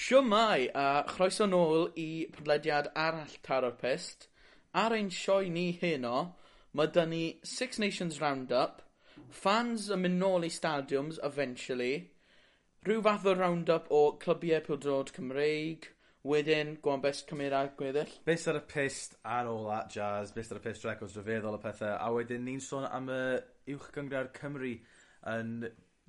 Siwmai, a chroeso nôl i podlediad arall Taro'r Pist. Ar ein sioe ni heno, mae dyn ni Six Nations Roundup, fans yn mynd nôl i stadiums eventually, rhyw fath o roundup o clybiau pildrod Cymreig, wedyn gwan best cymera gweddill. Best ar y pist ar ôl at jazz, best ar y pist records rhyfeddol y pethau, a wedyn ni'n sôn am y uwch Cymru yn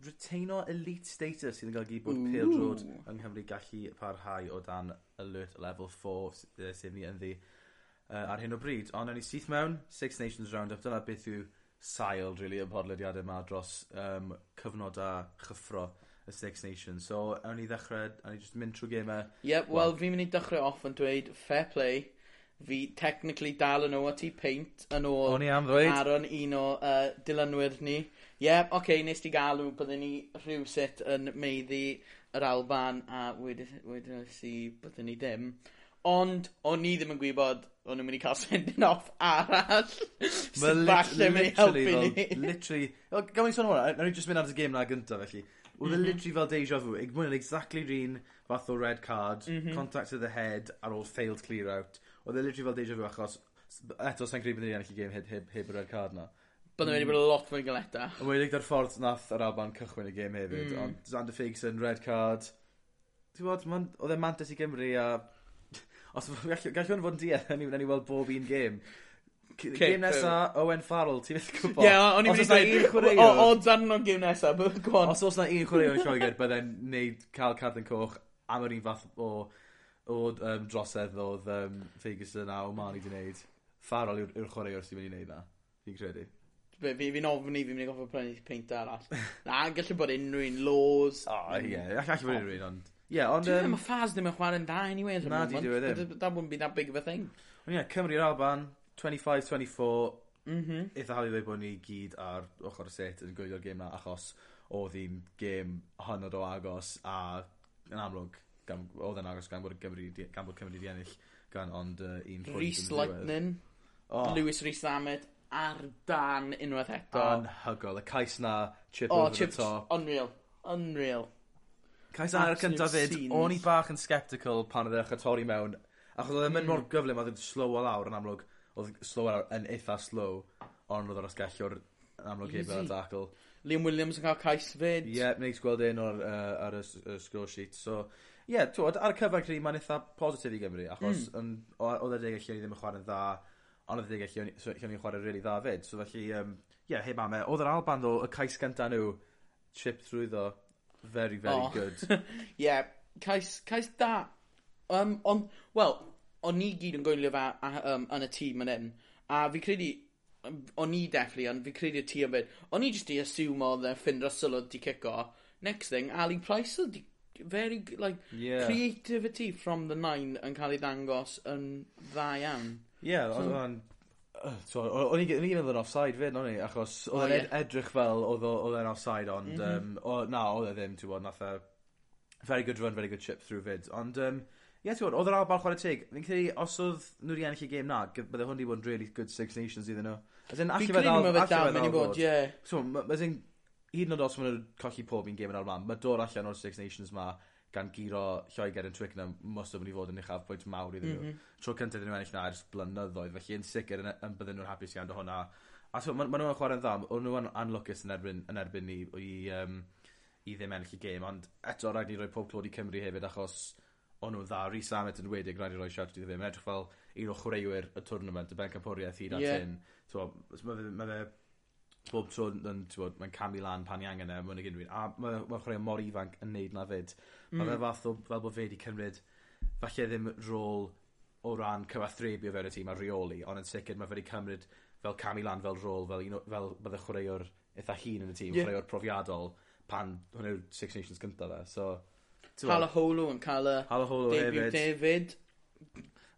Retaino Elite Status sydd yn golygu bod pêl-drod yng Nghymru gallu parhau o dan Alert Level 4 sydd ni ynddi uh, ar hyn o bryd. Ond yn ni syth mewn, Six Nations Roundup, dyna beth yw sail, really, y podlediadau yma dros um, cyfnodau chyffro y Six Nations. So, awn ni ddechrau, awn ni just mynd trwy gemau. Yep, wel, fi'n mynd i dechrau off yn dweud fair play fi technically dal yn o a ti peint yn ôl O'n i am ddweud. Aaron, un o uh, dilynwyr ni. Ie, yeah, oce, okay, nes ti galw, byddwn ni rhywsit yn meiddi yr Alban a wedyn si byddwn ni ddim. Ond, o'n i ddim yn gwybod o'n nhw'n mynd i cael sending off arall. sy'n falle mynd i helpu ni. Literally, gawn ni sôn o'n hwnna, nawr ni just mynd ar y game na gyntaf felly. Oedd e -hmm. literally fel deja vu, mwy yn exactly rhan fath o red card, mm-hmm. contact to the head ar ôl failed clear out. Oedd e literally fel deja vu achos eto sa'n credu bod ni'n ennill i game heb, heb, heb y red card na. Byddwn wedi mm. bod yn lot fwy galeta. Yn wedi gyda'r ffordd nath yr Alban cychwyn y game hefyd, mm. ond Xander Ferguson, red card. Ti'n bod, oedd e mantis i Gymru a... Os gallwn fod yn dieth, ni wnawn ni weld bob un game. Okay, game nesa, Owen Farrell, ti'n mynd gwybod? Ie, o'n i'n mynd i dweud, o dan o'n gym nesa, bydd gwan. Os oes na un chwaraewr yn Lloegr, byddai'n neud cael card yn coch am yr un fath o o um, drosedd odd yym Ferguson a O'Malley wedi neud. Farrell yw'r yw'r chwaraewr sy myn' i neud 'na, fi'n credu. Be' fi fi'n ofyn i, fi'n mynd i gofio prynu peint arall. Na gallu bod unrhyw un Laws. O ie all- alle bod unrhyw un ond ie ond Dwi'n yym... Dyw Lafaz ddim yn chware'n dda eniwe ar y moment. Na dyw e ddim. That wouldn't be that big of a thing. Ond ie Cymru'r Alban 25-24. twenty four. M-hm. Hawdd i ddweud bod ni gyd ar ochr y set yn gwylio'r gêm 'na achos oedd hi'n gêm hynod o agos a yn amlwg gan oedd e'n agos gan bod Cymru di, gan bod Cymru di ennill gan ond uh, un pwynt Rhys Lightning oh. Lewis Rhys Ahmed ar dan unwaith eto. Anhygol y cais na chip oh, over chip, the top. Unreal. Unreal. Cais na ar y cyntaf fyd o'n i bach yn sceptical pan oedd eich torri mewn achos oedd e'n mynd mm. mor gyflym oedd e'n slow o lawr yn amlwg oedd slow o lawr yn eitha slow ond oedd e'n asgellio'r amlwg heb yn dacl. Liam Williams yn cael cais fyd. Ie, yeah, gweld un o'r, uh, ar y, y score sheet. So, ie yeah, ar y cyfan credu mae'n eitha positif i Gymru achos... mm. yn o- odd y degau lle ni ddim yn chware'n dda ond oedd y degau lle o'n i so lle o'n i'n chware dda 'fyd so felly ie, um, yeah, heb am e, oedd yr Alban ddo, y cais gyntaf nhw, chip through ddo, very very oh. good. Ie yeah, cais cais da Um, ond wel o'n ni gyd yn gwylio fe a yym yn y tîm yn 'yn a fi credu yym o'n i definly ond fi credu'r yn byd. o'n i jyst i asiwmo odd e Finn Russell odd 'di cico next thing Ali Price odd 'di very g- like yeah. creativity from the nine yn cael ei ddangos yn dda iawn. Ie, yeah, oedd o'n... O'n i'n meddwl yn offside fyd, o'n i, achos oh, oedd o'n oh, yeah. edrych fel oedd o'n offside, ond mm -hmm. um, o, na, oedd e ddim, ti'n bod, nath e... Very good run, very good chip through fyd, ond... Um, Ie, yeah, ti'n oedd yr albal chwarae teg. Fi'n credu, os oedd nhw wedi ennill i gêm na, bydde hwn wedi bod yn really good Six Nations iddyn nhw. As in, allai fe ddal... Fi'n credu mae fe dal, mynd i bod, ie. So, as in, hyd yn oed os maen nhw'n colli pob un game yn ormod mae dod allan o'r Six Nations 'ma gan giro Lloegr yn Twickenham mostly myn' i fod yn uchafbwynt mawr iddyn nhw. M-hm. Tro cyntaf iddyn nhw ennill 'na ers blynyddoedd felly yn sicr yn yn bydden nhw'n hapus iawn 'da hwnna. A so, maen ma' nhw'n chwarae'n dda o'n nhw'n anlwcus yn erbyn yn erbyn ni i um, i ddim ennill y gêm ond eto rhaid ni roi pob clod i Cymru hefyd achos o'n nhw'n dda. Rhys Amet yn enwedig raid i roi siawt i ddim. edrych fel un o chwaraewyr y twrnament y bencampwrieth hyd at... Ie. ...hyn. So, mae fe ma' fe bob tro yn, bod, mae'n camu lan pan i angen e, mae'n gyd A mae'n mae chwarae mor ifanc yn neud na fyd. Mae mm. fe fath o, fel bod fe wedi cymryd, falle ddim rôl o ran cyfathrebu o fewn y tîm a reoli, ond yn sicr mae fe wedi cymryd fel camu lan fel rôl, fel, un, fel bydde chwaraewr eitha hun yn y tîm, yeah. chwaraewr profiadol, pan hwn yw'r Six Nations gyntaf fe. So, Hala Holo yn cael y Hala Holo hefyd. David.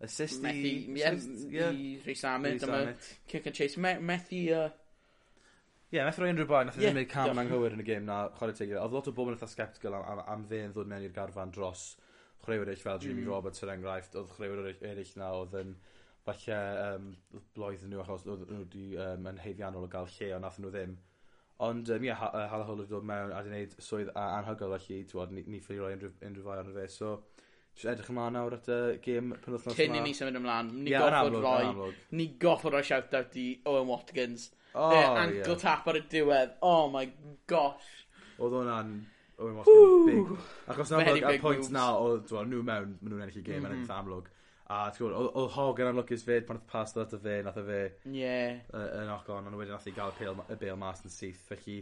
Assist i... Methu, yeah, i Rhys Ahmed, am y kick and chase. Methu, uh, Ie, yeah, nath roi unrhyw boi, nath yeah, ddim neud cam yn anghywir yn y gêm na, chwarae teg. Oedd lot o bobl yn eitha sceptical am, am, am fe yn ddod mewn i'r garfan dros chwaraewyr eraill fel Jimmy mm. Roberts er enghraifft, oedd chwaraewyr eraill na oedd yn falle um, bloedd nhw achos oedd nhw wedi um, yn heiddiannol o gael lle ond nath nhw ddim. Ond um, ie, yeah, Hala Hall wedi dod mewn a wedi gwneud swydd anhygoel felly, ti'n ni, ni ffili roi unrhyw, unrhyw fai ond fe. So, Jyst edrych ymlaen nawr at y gêm penwthnos yma. Cyn i ni symud ymlaen, ni yeah, goffod roi, ni goffod roi shout-out i Owen Watkins O, ie. Yeah. ankle tap ar y diwedd. Oh my gosh. Oedd hwnna'n... Owen Watson big. Ac os na y pwynt na, oedd nhw mewn, maen nhw'n ennill i gêm yn eitha amlwg. A ti'n oedd Hog yn amlwcus fyd pan oedd pas dod o fe, nath o fe yeah. yn ocon, ond wedyn nath i gael y bail mas yn syth. Felly,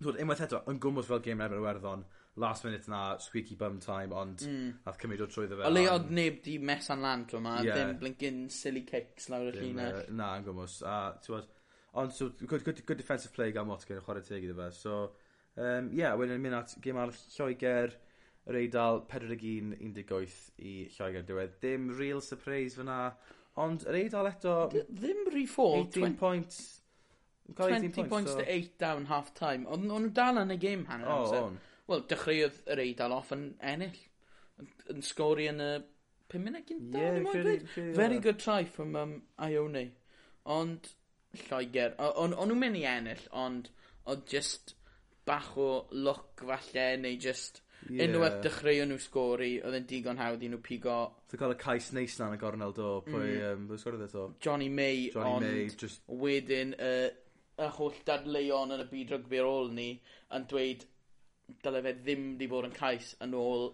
Dwi'n unwaith eto, yn gwmwys fel game efo'r werddon, last minute na, squeaky bum time, ond mm. nath cymryd o trwy ddefa. O le oedd neb di mesan lan tro ma, yeah. ddim blinkin silly kicks lawr y llinell. Na, yn gwmwys. A, ti'n Ond so, good, good, good defensive play gan Watkin yn chwarae teg iddo fe. So, um, yeah, wedyn mynd at gym arall Lloegr, yr Eidal 41-18 i Lloegr diwedd. Dim real surprise fyna, ond yr Eidal eto... D ddim reform. 18 points. 20 points, so. to 8 down half time. Ond o'n nhw dal yn y game hanner oh, amser. On. Wel, dechreuodd yr Eidal off yn ennill. Yn sgori yn y 5 munud gyntaf, yeah, Very e. good try from um, Ione. Ond Lloegr. o- o'n o'n nhw'n mynd i ennill ond oedd just bach o look falle neu just Ie. ...unwaith dechreuon nhw sgori oedd yn digon hawdd i nhw pigo Ti'n cael y cais neis na yn y gornel do, pwy, mm. um, pwy sgwrdd eto? Johnny May Johnny ond May, just- wedyn y, y holl dadleuon yn y byd rygbi ar ôl ni yn dweud dyle fe ddim 'di bod yn cais yn ôl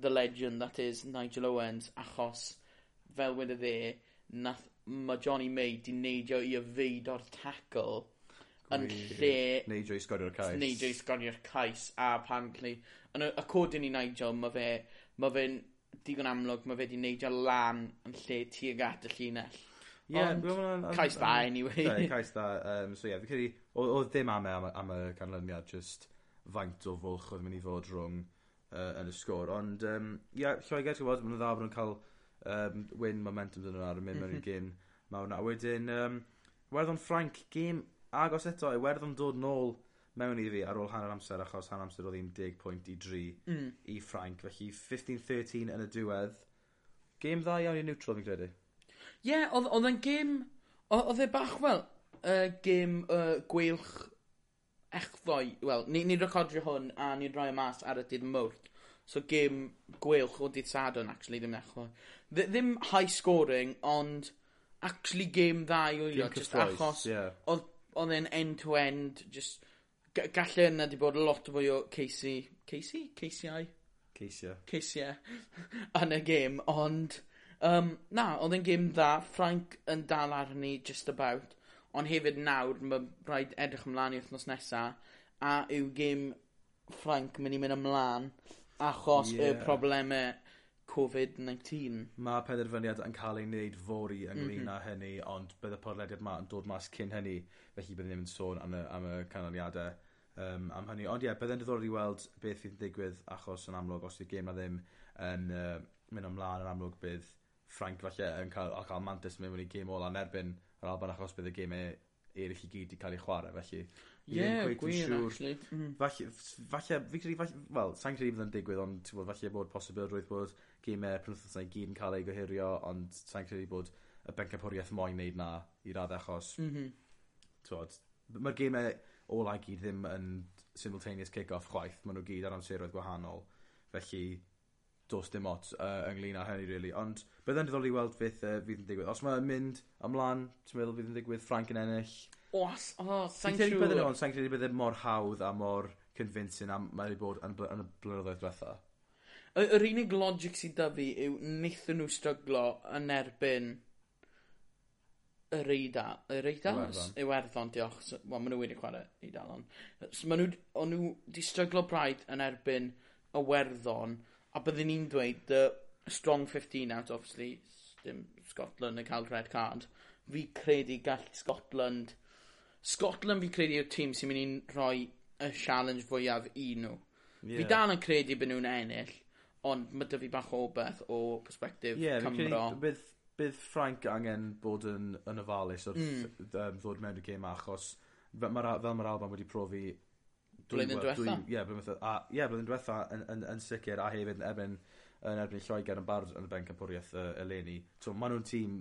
the legend that is Nigel Owens achos fel wedodd e nath mae Johnny May 'di neidio i yfeido'r tackle yn lle... Neidio i sgorio'r cais. Neidio i sgorio'r cais a apparently yn y codyn i Nigel mae fe Mae fe'n digon amlwg mae fe 'di neidio lan yn lle tuag at y llinell. Ie, Ond, cais da, anyway. Ie, cais da. Um, so ie, yeah, fi'n credu, oedd ddim am, e am, am y canlyniad, just faint o fwlch oedd mynd i fod rhwng uh, yn y sgôr. Ond, um, ie, yeah, Lloegr, ti'n gwybod, mae'n dda bod nhw'n cael um, win momentum dyn nhw ar y mynd mewn i mhm. gym mawr na. wedyn, um, werddon Frank, gym agos eto, i werddon dod nôl mewn i fi ar ôl hanner amser, achos hanner amser oedd hi'n 10 pwynt i dri mm. i Frank. Felly 15-13 yn y diwedd. Gêm dda iawn i neutral, fi'n credu. Ie, yeah, oedd e'n gêm... Oedd e bach, wel, uh, gêm uh, gweilch echddoe. Wel, ni'n ni recordio hwn a ni'n rhoi mas ar y dydd mwrt. So gêm gwelch o dydd sadwn, actually, ddim nechwa. Dd ddim high scoring, ond actually gêm dda i wylio, just achos yeah. oedd e'n end-to-end, just gallai yna di bod lot fwy o Casey, Casey? Casey? Casey. Casey, yn y gêm, ond um, na, oedd e'n gêm dda, Frank yn dal arni just about, ond hefyd nawr, mae rhaid edrych ymlaen i wythnos nesaf, a yw gêm Frank mynd i mynd ymlaen achos Ie. y problemau Covid-19. Mae penderfyniad yn cael ei wneud fori fory ynglŷn mhm. â hynny, ond bydd y podlediad yma yn dod mas cyn hynny, felly byddwn ni ddim yn sôn am y, am y canlyniadau um, am hynny. Ond ie, byddai'n ddiddorol i weld beth fydd yn digwydd, achos yn amlwg, os yw'r gêm na ddim yn uh, mynd ymlaen yn amlwg bydd Frank falle yn cael, a cael mantis mewn i gêm ola yn erbyn yr Alban achos bydd y gêmau eraill i gyd i cael ei chwarae, felly Ie gwir actually. Hmm. Falle falle fi credu fall- wel sa'n credu fydd o'n digwydd ond ti'n bod, falle bod posibilrwydd bod gymau penwythnosa i gyd yn cael ei gohirio ond sa'n credu bod y bencampwriaeth moyn neud 'na i radde achos... M-hm. ...t'mod ma'r geme ola i gyd ddim yn simultaneous kick-off chwaith maen nhw gyd ar amseroedd gwahanol felly do's dim ot uh, ynglyn â hynny really. ond byddai'n diddorol i weld beth uh, fydd yn digwydd os mae'n mynd ymlaen, ti'n meddwl fydd yn digwydd Frank yn ennill? O, s- o, sai'n siŵr. Fi'n credu bydde nhw, ond sai'n credu bydde mor hawdd a mor convincing a mae wedi bod yn, bl- yn y blynyddoedd diwetha. Y- yr unig logic sydd 'da fi yw wnaethon nhw stryglo yn erbyn yr Eida- yr Eidalws? Iwerddon. Iwerddon, diolch. So, wel, maen nhw wedi chwarae Eidalon. So, maen nhw, o'n nhw 'di stryglo braidd yn erbyn y Werddon, a byddwn ni'n dweud the strong 15 out, obviously, dim Scotland yn cael red card. Fi credu gall Scotland Scotland fi'n credu yw'r tîm sy'n mynd i'n rhoi y challenge fwyaf i nhw. Yeah. Fi dal yn credu bod nhw'n ennill, ond mae dy fi bach o beth o perspektif yeah, Cymro. Bydd, bydd Frank angen bod yn, yn ofalus wrth mm. um, ddod mewn i'r gêm achos fel mae'r ma Alban wedi profi blwyddyn diwetha. Ie, blwyddyn diwetha yn, yn, yn, sicr a hefyd yn erbyn, yn erbyn Lloegr yn barod yn y ben campwriaeth uh, eleni. So, maen nhw'n tîm...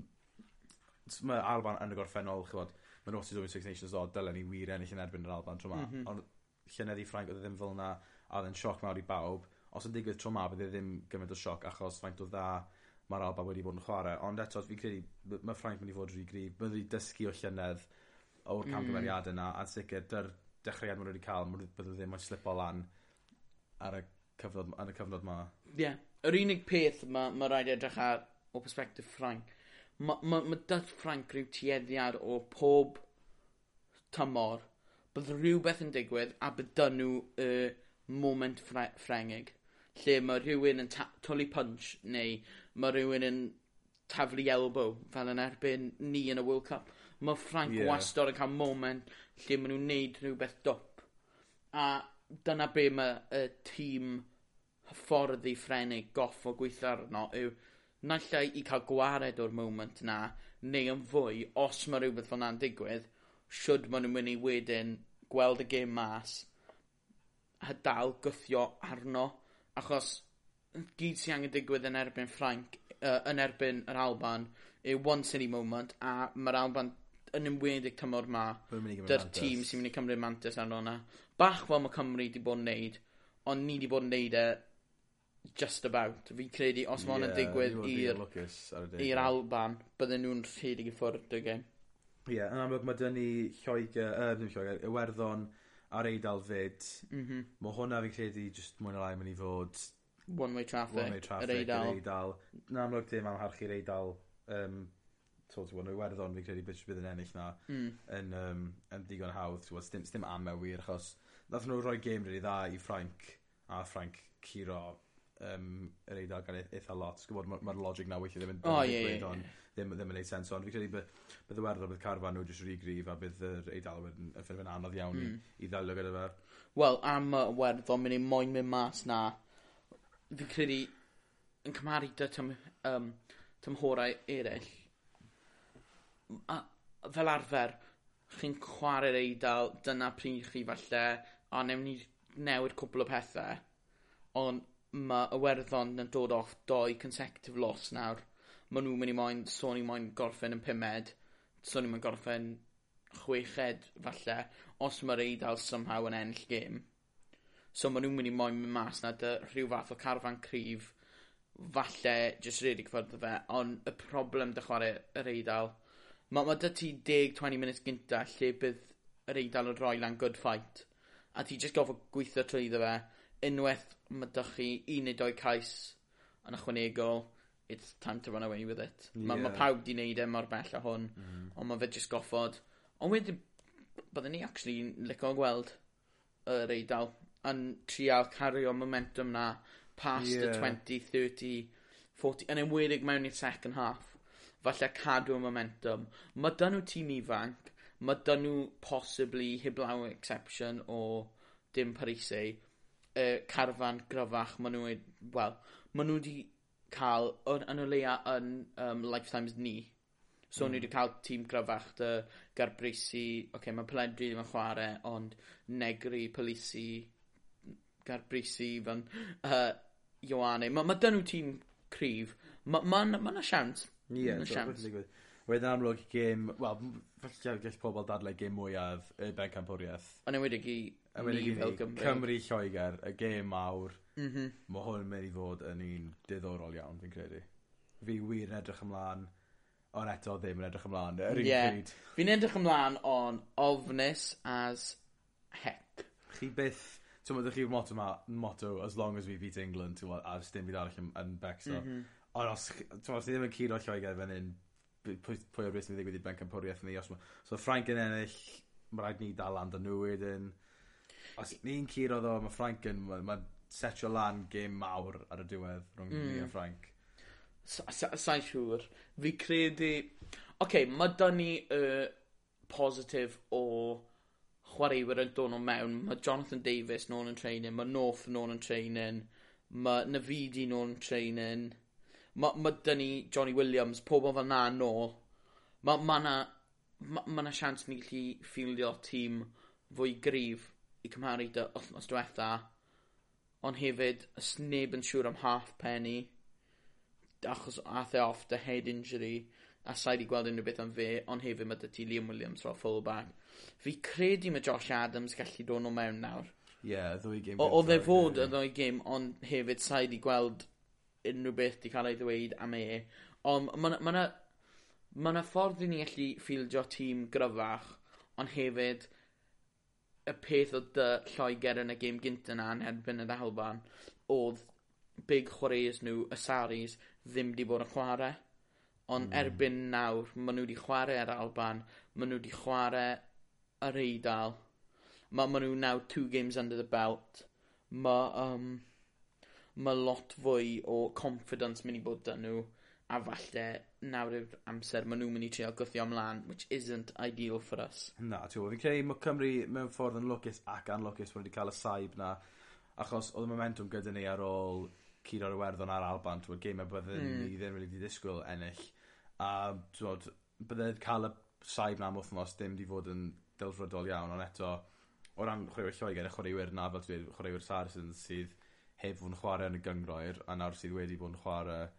Mae Alban yn y gorffennol, chywod, mae'n Naughty i yn Six Nations o, dylen ni wir ennill yn erbyn yr Alban tro ma. Mm -hmm. Ond i Ffrainc oedd e ddim fel yna, a oedd yn sioc mawr i bawb. Os yn digwydd tro ma, bydd e ddim gymaint o sioc achos faint o dda mae'r Alban wedi bod yn chwarae. Ond eto, fi'n credu, mae Ffrainc mynd i fod rhy grif. bydd wedi dysgu o llynedd o'r mm. camgymeriadau yna, a sicr, dy'r dechreuad maen nhw wedi cael, bydd ddim yn slipo lan ar y cyfnod, ar y cyfnod ma. Ie. Yeah. Yr unig peth mae ma rhaid edrych ar o perspektif Ffrainc mae ma, ma Dutch Frank rhyw tueddiad o pob tymor bydd rhywbeth yn digwydd a bydd dyn nhw y uh, moment ffre ffrengig lle mae rhywun yn tolu punch neu mae rhywun yn taflu elbow fel yn erbyn ni yn y World Cup. Mae Frank yeah. wastad yn cael moment lle maen nhw'n neud rhywbeth dop. A dyna be mae y tîm hyfforddi ffrenig goff o gweithio arno yw naill ai i cael gwared o'r moment 'na neu yn fwy os mae rhywbeth fel 'na'n digwydd siwd maen nhw'n mynd i wedyn gweld y gêm mas a dal gwthio arno achos gyd sy'n angen digwydd yn erbyn Ffrainc uh, yn erbyn yr Alban yw once city moment a mae'r Alban yn ymwedig tymor 'ma 'dy'r tîm sy'n mynd i cymryd mantis arno 'na. Bach fel mae Cymru wedi bod yn neud ond ni wedi bod yn neud e just about. Fi'n credu, os mae hwn yn digwydd i'r i'r Alban, bydden nhw'n rhedeg i ffwrdd y gêm. Ie, yn amlwg mae dyn ni Lloegr, er, ddim Lloegr, Iwerddon ar Eidal fyd. Mm -hmm. Mae hwnna fi'n credu just mwy na lai mynd i fod... One-way traffic, one way traffic yr Eidal. Eidal. Yn amlwg dim amharchu'r Eidal um, tod ti'n Iwerddon fi'n credu beth bydd yn ennill na mm. yn, um, yn digon hawdd. Ti'n bod, dim, dim amau wir achos nath nhw roi game rili dda i Frank a Frank Ciro um, yr Eidal gan ei- eitha lot Gwybod, mae'r ma' logic 'na weithio ddim yn... O ie ie. ...on' ddim ddim yn neud sens. ond fi credu bydd bydd Iwerddon bydd carfan nhw jyst ry gryf a bydd yr Eidalwyr yn yn ffeindo'n anodd iawn mm. i i ddelio gyda fe. Wel am y Iwerddon mynd i moyn mynd mas 'na fi'n credu yn cymharu dy tym- um, tymhorau eraill. a fel arfer chi'n chwarae'r Eidal dyna pryd chi falle a newn ni newid cwbl o pethau. Ond ma' werddon yn dod off doi consecutive loss nawr. Maen nhw'n mynd i moyn son i moyn gorffen yn pumed. Son i moyn gorffen chweched falle os mae'r Eidal somehow yn ennill gêm. So maen nhw'n mynd i moyn mynd mas 'na dy rhyw fath o carfan cryf falle jyst rili cyffordd fe ond y problem dy chwarae yr Eidal ma' ma' 'dy ti deg twenty minutes gynta lle bydd yr Eidal yn rhoi lan good fight a ti jyst gofo gwitho trwyddo fe unwaith mae 'dach chi un neu doi cais yn ychwanegol it's time to run away with it. Mae Ma' ma' pawb 'di wneud e mor bell â hwn mm. ond mae fe jyst goffod ond wedyn byddwn ni actually lico gweld yr Eidal yn trial cario momentum na past yeah. y 20, 30, 40 yn enwedig mewn i'r second half falle cadw momentum mae dyn nhw tîm ifanc mae dyn nhw possibly heblaw exception o dim Parisei uh, carfan gryfach maen nhw wed- wel ma' n'w 'di ca'l o'n yn o leia yn um, lifetimes ni so mm. ni wedi cael tîm gryfach dy garbrisi, oce okay, mae Pelendri ddim yn chwarae, ond Negri Polisi garbrisi, fan uh, Ioane Mae ma' dyn nhw tîm cryf Mae ma' ma' 'na ma' 'na siawns. Ie. Ma' 'na siawns. Wedyn amlwg gêm wel falle gall pobl dadlau gêm mwyaf y Ben bencampwriaeth. Yn enwedig i ni fel Gymru. Cymru Lloegr, y gêm mawr. Mm -hmm. Mae hwn yn mynd i fod yn un diddorol iawn, fi'n credu. Fi wir yn edrych ymlaen, ond eto ddim yn edrych ymlaen. Yr un yeah. pryd. Fi'n edrych ymlaen on ofnus as heck. Chi byth So mae chi'r motto ma, motto, as long as we beat England, ti'n gwybod, a sdim byd arall yn, yn Bexo. Mm -hmm. Ond os, ti'n gwybod, ddim yn curo Lloegr fan hyn, pwy, pwy o'r beth sy'n ddigwydd i Ben bencampwriaeth ni. Os ma, so Frank yn ennill, mae rhaid ni dal land yn nhw wedyn. Os ni'n curo ddo, mae Frank yn, mae ma setio lan gêm mawr ar y diwedd rhwng mm. ni a mm. Frank. Sa'n siŵr. Fi credu... Oce, okay, mae da ni y positif o chwaraewyr yn dod o mewn. Mae Jonathan Davis nôl yn training, mae North nôl yn training, mae Navidi nôl yn training mae ma' 'dyn ni Johnny Williams pobl fel 'na nôl mae ma' 'na ma' ma' 'na siawns ni gallu ffieldio tîm fwy gryf i cymharu dy wythnos diwetha, ond hefyd s- neb yn siŵr am half penny, achos ath e off 'da head injury a sai 'di gweld unrhyw beth am fe ond hefyd mae 'dy ti Liam Williams fel fullback. Fi credu mae Josh Adams gallu dod nhw mewn nawr. Ie yeah, ddwy gêm... O- odd e fod y ddwy gêm ond hefyd sai 'di gweld unrhyw beth di cael ei ddweud am e. Ond mae yna ma na, ma na ffordd i ni allu ffildio tîm gryfach, ond hefyd y peth o dy Lloegr yn y gêm gyntaf na yn erbyn y ddalban oedd big chwaraeus nhw, y Saris, ddim wedi bod yn chwarae. Ond mm. erbyn nawr, maen nhw wedi chwarae ar Alban, maen nhw wedi chwarae ar Eidal. Mae ma nhw nawr two games under the belt. Mae, um, ma' lot fwy o confidence mynd i bod 'da nhw a falle nawr yw'r amser maen nhw'n mynd i trio gwythio ymlaen, which isn't ideal for us. Na t'wo' fi'n credu mae Cymru mewn ffordd yn lwcus ac anlwcus bod wedi cael y saib 'na achos oedd y momentum gyda ni ar ôl cyd o'r Iwerddon a'r Alban ti'n t'mod byddwn mm. ni ddim wedi 'di disgwyl ennill a ti'n bydde cael y saib 'na am wthnos dim wedi fod yn delfrydol iawn ond eto o ran chwaraewyr Lloegr, y chwaraewyr 'na fel ti'n dweud chwaraewyr Saracens sydd heb fod yn chware yn y gyngroer a nawr sydd wedi bod yn chwarae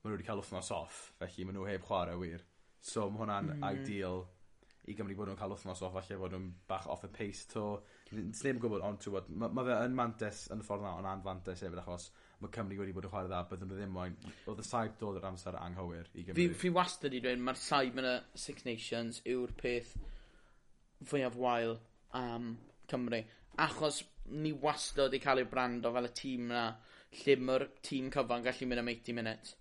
maen nhw wedi cael wythnos off felly maen nhw heb chwarae wir. So mae hwnna'n mm. ideal i Gymru bod nhw'n cael wythnos off falle bod nhw'n bach off the pace 'to. nes sneb yn gwybod ond t'wod ma' ma' fe yn mantes yn y ffordd 'na on' anfantes hefyd achos mae Cymru wedi bod yn chwarae dda byddwn nhw ddim moyn oedd y saib dod yr amser anghywir i Gymru. Fi fi wastad i dweud mae'r saib yn y Six Nations yw'r peth fwyaf wael am Cymru achos ni wastad wedi cael ei brando fel y tîm na lle mae'r tîm cyfan gallu mynd am 80 minutes.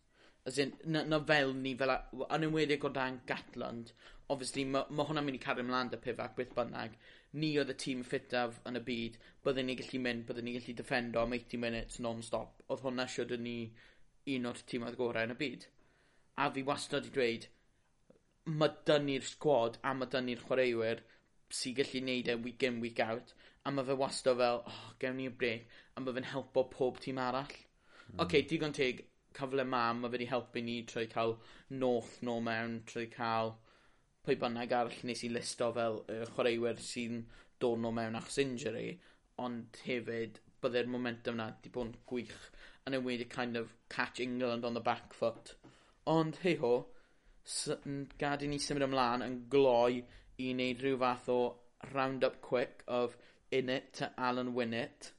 As in, na, na fel ni fel, yn ymwedig o dan Gatland, obviously mae ma hwnna'n mynd i cario ymlaen dy pifac beth bynnag, ni oedd y tîm ffitaf yn y byd, byddwn ni gallu mynd, byddwn ni gallu defendo am 80 minutes non-stop. Oedd hwnna siwr ni un o'r tîm oedd gorau yn y byd. A fi wastad i dweud, mae dynnu'r sgwad a mae dynnu'r chwaraewyr sy'n gallu neud e week in, week out a mae fe wastad fel, oh, gewn ni brec, a mae fe'n helpo pob tîm arall. Mm. Oce, okay, digon teg, cyfle ma, mae fe wedi helpu ni trwy cael north no mewn, trwy cael pwy bynnag arall nes i listo fel y chwaraewyr sy'n dod no mewn achos injury, ond hefyd byddai'r momentum na di bod yn gwych yn enwedig kind of catch England on the back foot. Ond hei ho, gad i ni symud ymlaen yn gloi i wneud rhyw fath o round-up quick of Innit, Alan Winnett.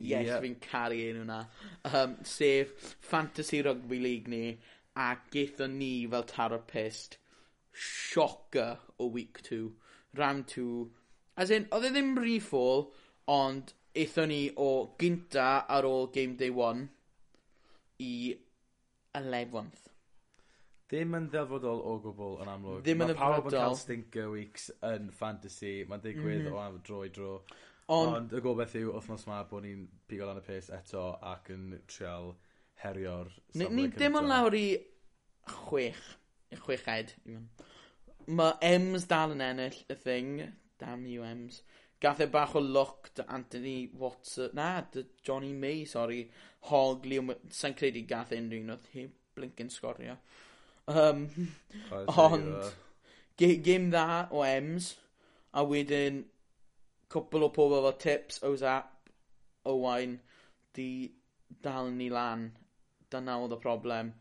Yes, yeah. fi'n caru un hwnna. Um, sef Fantasy Rugby League ni, a gaethon ni fel taro pist sioca o week 2, round 2. As in, oedd e ddim re-fall, ond eithon ni o gynta ar ôl game day 1 i 11th. Ddim yn ddelfodol o gwbl yn amlwg. Ddim yn ddelfodol. Mae pawb yn cael stinker weeks yn fantasy. Mae'n digwydd mm -hmm. o am dro i dro. Ond, Ond y gobeith yw, wythnos yma, bod ni'n pigo lan y pes eto ac yn trial herio'r safle Ni, ni dim ond lawr i chwech, i chweched. Mae Ems dal yn ennill y thing, damn you Ems. Gath e bach o look dy Anthony Watson, na, dy Johnny May, sori, hogli, sa'n credu gath unrhyw un oedd hi. blinkin sgorio. Um, ond, gêm dda o Ems, a wedyn cwpl o pobl fel Tips, Ozap, Owain, di dal ni lan. Dyna oedd y problem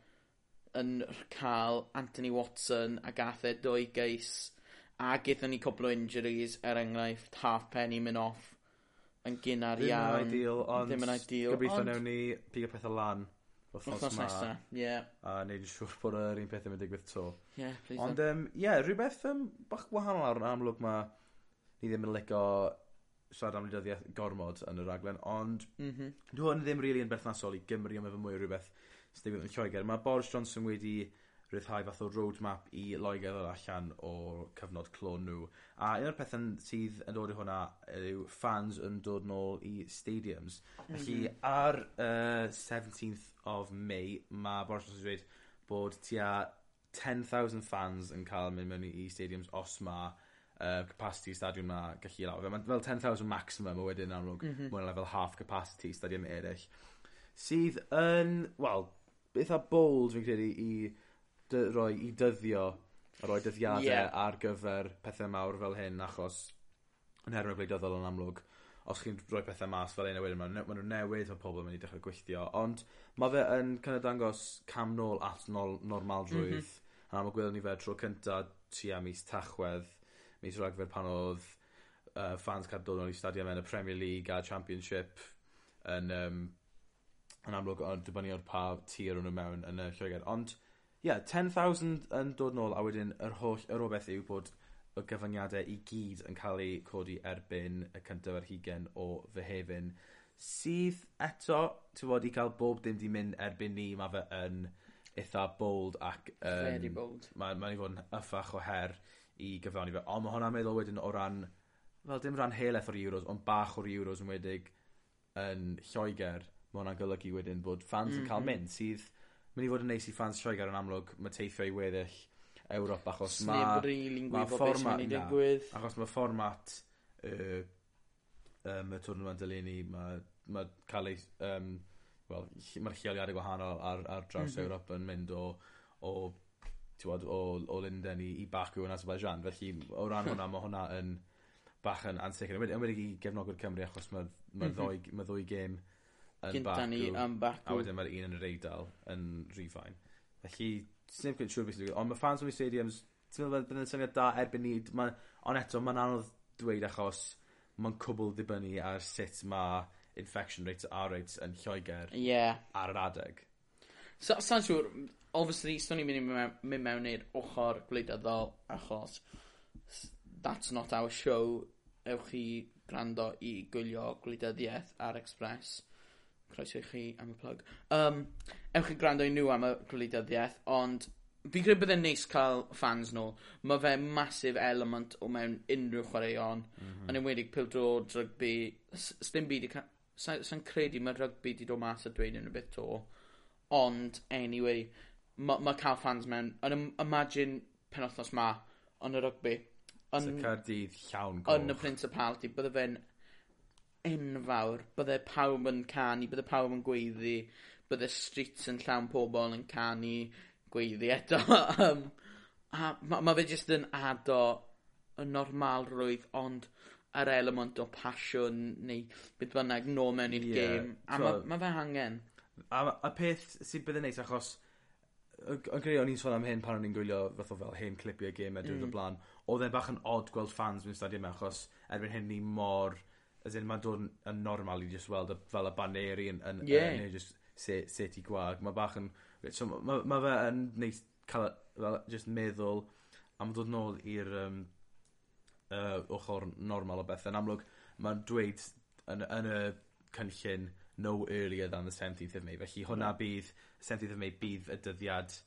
yn cael Anthony Watson a gath e dwy geis a gaethon ni cwpl o injuries er enghraifft half penny mynd off yn gynnar iawn. Ddim yn ideal, ond ddim yn ideal, gobeithio ond... newn ni pigo pethau lan. Wthnos nesa, ie. Yeah. A neud yn siŵr bod yr un pethau mynd digwydd to. Ie, yeah, please. Ond, ie, um, yeah, rhywbeth um, bach gwahanol ar amlwg mae ni ddim yn lico siarad am wleidyddiaeth gormod yn y raglen ond... mm -hmm. ...dyw hwn ddim rili yn berthnasol i Gymru am efo mwy o rhywbeth sydd digwydd yn Lloegr. Mae Boris Johnson wedi rhyddhau fath o roadmap i Loegr ddod allan o cyfnod clon nhw. a un o'r pethau sydd yn dod i hwnna yw fans yn dod nôl i stadiums. Mhm. Felly mm -hmm. ar uh, 17th of May mae Boris Johnson wedi dweud bod tua ten thousand fans yn cael mynd mewn i stadiums os mae uh, capacity stadiwm 'na gallu lawr Mae'n fel ten thousand maximum o wedyn amlwg... mm -hmm. ...ma' fel half capacity stadiwm eraill. sydd yn wel beth a bold fi'n credu i dy- roi i dyddio a roi dyddiadau yeah. ...ar gyfer pethau mawr fel hyn achos yn herwydd gwleidyddol yn amlwg os chi'n rhoi pethau mas fel un o wedyn maen nhw'n ma' nw'n newid ma' pobol myn' i dechrau gweithio ond mae fe yn kin' o dangos cam nôl at nol- normaldrwydd. Mhm. mm -hmm. A ma' gwelwn ni fe tro cynta tua mis Tachwedd mis Rhagfyr pan oedd uh, fans cael dod o'n i stadie mewn y Premier League a Championship yn um, yn amlwg o'n dibynnu o'r pa tir o'n nhw mewn yn y Lloegr. ond ie yeah, 10,000 yn dod nôl a wedyn yr holl yr obeth yw bod y gyfyngiade i gyd yn cael eu codi erbyn y cyntaf ar hugen o Fehefin sydd eto t'wod i cael bob dim 'di mynd erbyn ni mae fe yn eitha bold ac Um, Very bold. Ma'n mae'n i fod yn yffach o her i gyflawni fe. Ond mae hwnna'n meddwl wedyn o ran, fel dim rhan heleth o'r Euros, ond bach o'r Euros yn wedig yn Lloegr, mae hwnna'n golygu wedyn bod fans mm -hmm. yn cael mhm. mynd, sydd mynd i fod yn neis i fans Lloegr yn amlwg, mae teithio i weddill Ewrop achos mae... Sneb rili'n gwybod beth sy'n mynd i digwydd. Achos mae fformat uh, um, y twrnwma'n dylunni, mae ma cael ei... Um, Wel, mae'r lleoliadau gwahanol ar, ar draws mm -hmm. Ewrop yn mynd o, o tiwod, o o Linden i i Baku yn Azerbaijan felly o ran hwnna mae hwnna yn bach yn ansicir Yn wedi i gefnogwyr Cymru achos ma'r ma'r mhm. ddou ma' ddwy gêm yn Baku. Gynta ni yn Baku. A wedyn mae'r un yn yr Eidal yn rhifain. Felly sy'n gwneud siŵr beth yw. Ond mae fans o'i stadiums, ti'n meddwl bod yn syniad da erbyn ni, ma, ond eto mae'n anodd dweud achos mae'n cwbl ddibynnu ar sut mae infection rates a rates yn Lloegr yeah. ar yr adeg. So, Sa'n siŵr, obviously, swn i'n mynd i mewn, mynd mewn i'r ochr gwleidyddol, achos that's not our show. Ewch chi gwrando i gwylio gwleidyddiaeth ar Express. Croeso i chi am y plug. Um, ewch chi gwrando i nhw am y gwleidyddiaeth, ond fi credu bydde'n neis cael fans nhw. Mae fe masif element o mewn unrhyw chwaraeon. Mm -hmm. Yn enwedig pildrod, rygbi. Sdim byd i cael... Sa'n credu mae rygbi di dod mas a dweud unrhyw beth to. Ond, anyway, mae ma' cael fans mewn yn ym- imagine penwthnos 'ma yn y rygbi yn... 'Sa cardydd llawn goch. ...yn y Principality bydde fe'n enfawr bydde pawb yn canu bydde pawb yn gweiddi bydde streets yn llawn pobl yn canu gweiddi eto um, a mae ma' fe jyst yn ado y normalrwydd ond yr element o passion neu beth bynnag nôl mewn i'r gêm a mae ma' fe hangen. A ma' y peth sy bydde'n neis achos yn greu o'n i'n sôn am hyn pan o'n i'n gwylio fath o fel hen clipie edrych mm. o blaen, oedd e bach yn odd gweld fans mewn stadie achos erbyn hyn ni mor as in mae'n dod yn yn normal i just weld y, fel y baneri yn, yn, Ie. yn, neu jyst se- seti gwag. Mae bach yn... So, mae ma fe yn neis cael fel, just meddwl am dod nôl i'r um, uh, ochr normal o bethau. Yn amlwg, mae'n dweud yn, yn y cynllun no earlier than the 17th of May felly hwnna hmm. bydd 17th of May bydd y dyddiad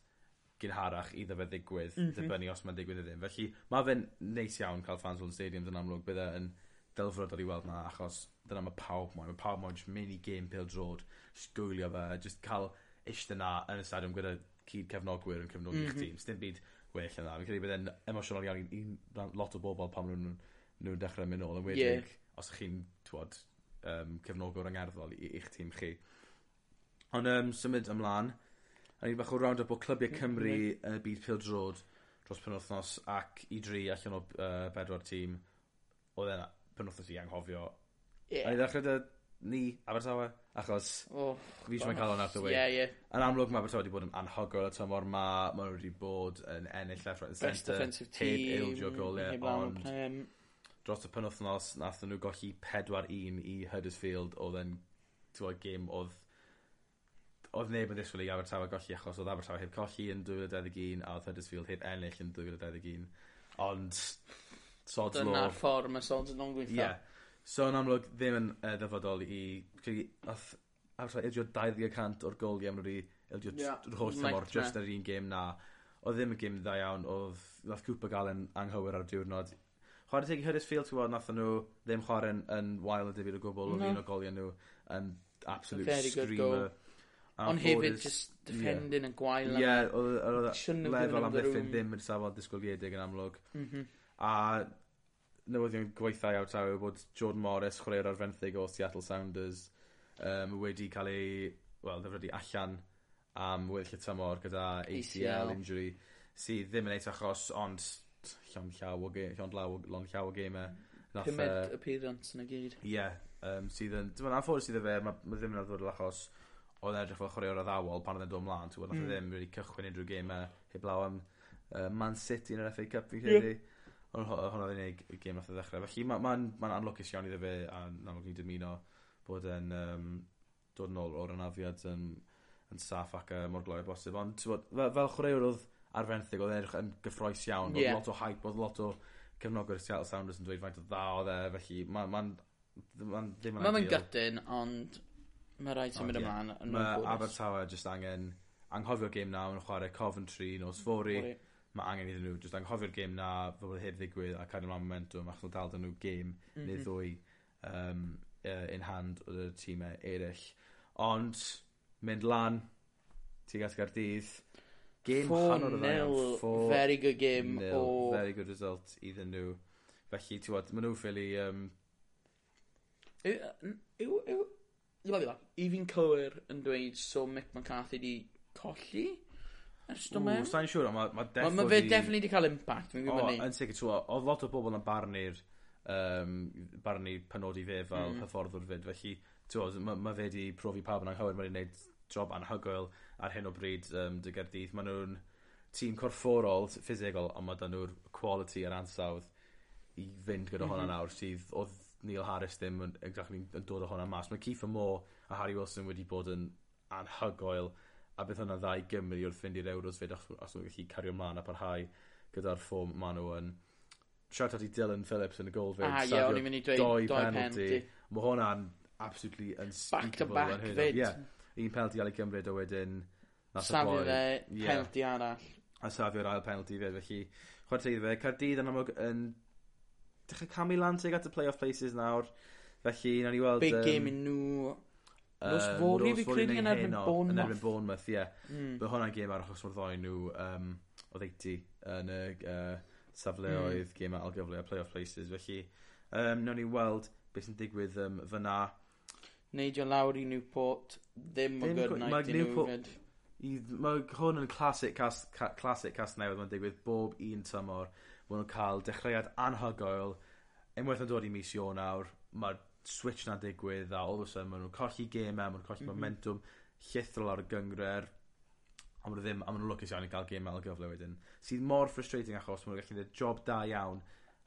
gynharach iddo fe ddigwydd mm -hmm. dibynnu os mae'n digwydd neu ddim felly mae fe'n neis iawn cael fans o'n Stadiums yn amlwg bydde yn delfrydol i weld na achos dyna mae pawb moyn. Mae pawb moyn jyst mynd i gêm pêl drod, jyst gwylio fe, jyst cael ishte na yn y stadiwm gyda cyd cefnogwyr yn cefnogi'ch mm -hmm. tîm. Sdim byd well yna. Fi'n credu bydd e'n emosiynol iawn i, i lot o bobl pan nhw'n nhw, dechrau mynd nôl yn wedig. Yeah. Os ych chi'n, twod, um, cefnogwr angerddol i, i'ch tîm chi. Ond um, symud ymlaen, a ni bach o round up o clybiau Cymru y uh, byd pildrod dros penwthnos ac i dri allan o uh, bedwar tîm oedd e'n penwthnos i anghofio. Yeah. A ni ddechrau dy ni Abertawe achos oh, fi eisiau cael hwnna after yeah, yeah. Yn amlwg mae Abertawe wedi bod yn anhogol y tymor ma, mae nhw wedi bod yn ennill left right and centre, defensive heb ildio goliau, ond... Um, dros y penwthnos nath nhw golli pedwar un i Huddersfield oedd yn t'wod gêm oedd odd neb yn ddisgwyl i Abertawe golli achos oedd Abertawe heb colli yn dwy a oedd Huddersfield heb ennill yn dwy fil a dau ddeg un ond sod's law... Dyna'r ffordd mae sods yn gweithio. Ie. So yn amlwg ddim yn uh, ddyfodol i credu nath Abertawe ildio dau cant o'r golie am wedi ildio yeah. holl tymor just ar un gêm na. Oedd ddim yn gêm dda iawn, oedd nath Cooper galen anghywir ar y diwrnod Chwarae teg i Huddersfield, ti'n gwybod, nath nhw ddim chwarae yn, yn wael y difyr o gwbl, oedd no. un o goliau nhw yn absolute Very screamer. Ond hefyd, just defending yn gwael. Ie, oedd lefel am ddiffyn ddim yn safon disgwyliedig yn amlwg. Mm. A newyddion gweithau awr tawe bod Jordan Morris, chwaraewr arfenthyg o Seattle Sounders, um, wedi cael ei, wel, ddefrydu allan am weddill y tymor gyda ACL, ACL. injury sydd ddim yn eith achos, ond llawn llaw o ge, llawn llaw, lon llaw o gemau. Mm. Pumed appearance yn y gyd. Ie, yeah, um, sydd yn, dwi'n meddwl, ffordd sydd y fe, mae ma ddim yn ddod achos oedd edrych fel chwaraewr addawol pan oedd e'n dod ymlaen, ti'n gwybod, e mm. ddim wedi cychwyn unrhyw gemau heblaw am uh, Man City yn yr FA Cup, fi'n credu. Yeah. Ond hwnna oedd unig gêm nath e o ddechrau. Felly mae'n ma, ma, ma anlwcus iawn iddo fe, a namwg ni'n dymuno bod yn um, dod yn ôl o'r anafiad yn, yn saff ac uh, mor gloi o bosib. Ond fel, fel chwaraewr oedd arfenthyg, oedd edrych yn gyffroes iawn. Ie. Yeah. lot o hype, oedd lot o cefnogwyr Seattle Sounders yn dweud faint o dda oedd e, felly mae'n... ma, ma ddim yn Mae'n ideal. gytyn, ond mae rhaid symud ymlaen. Mae Abertawe jyst angen anghofio gêm na, mae'n chwarae Coventry, nos fori. Mae angen iddyn nhw, jyst anghofio'r gêm na, fel bod heb ddigwydd, a cadw ymlaen momentum, achos nhw dal dyn nhw gêm mm -hmm. neu mhm. ddwy um, uh, in hand o'r tîmau eraill. Ond, mynd lan, tugas Gardydd, Game 4 nil, very good game nil, o... Very good result iddyn nhw. Felly, ti'n wad, maen nhw ffili... Um... Yw, yw, yw, i fi'n cywir yn dweud so Mick McCarthy di colli? Ers do mewn? Sa'n siŵr, mae ma. Mae ma fe definitely di cael impact, O, gwybod ni. Yn sicr, ti'n oedd lot o bobl yn barnu'r um, barnu penodi fe fel mm. hyfforddwr fyd, felly ti'n mae ma fe di profi pawb yn anghywir, mae'n ei wneud job anhygoel ar hyn o bryd um, dy gerdydd. Maen nhw'n tîm corfforol s- ffisegol on' ma' nhw'r quality a'r ansawdd i fynd gyda hwnna mhm. nawr sydd oedd Neil Harris ddim yn exactly, yn dod o hwnna mas. Mae Keith Moore a Harry Wilson wedi bod yn anhygoel a bydd hwnna'n dda i Gymru wrth fynd i'r Euros 'fyd os, os nhw'n gallu cario mlan a parhau gyda'r ffwm maen nhw yn. Siarad ati Dylan Phillips yn y gol 'fyd. Ah, ie o'n i'n mynd i dweud doi penalty. Mae hwnna'n absolutely unspeakable. Back to back 'fyd. Ie un penalty ar ei gymryd o wedyn... Safio fe, yeah. penalty arall. A safio'r ail penalty fe, felly chwarae fe. Cardydd yn amlwg yn dechrau camu lan tuag at y playoff places nawr. Felly, na ni weld... Big um, game i nhw. Nos fori fi credu yn erbyn Bournemouth. Yn erbyn Bournemouth, ie. Hmm. Bydd hwnna'n gêm ar achos o'r ddoi nhw um, o ddeiti yn y uh, safleoedd hmm. mm. gêm algyfle a playoff places. Felly, um, nawn ni weld beth sy'n digwydd um, fyna neidio lawr i Newport, ddim o good night i Newport. Mae hwn yn classic cast, classic cast newydd mae'n digwydd bob un tymor. Mae nhw'n cael dechreuad anhygoel, unwaith yn dod i mis Ionawr, mae'r switch na digwydd a all of a sudden maen nhw'n colli gemau, maen nhw'n colli mm -hmm. momentum, llithro ar y gyngred, a maen nhw ddim, a maen nhw'n lwcus iawn i gael gemau al gyfle wedyn. Sydd mor frustrating achos maen nhw'n gallu gwneud job da iawn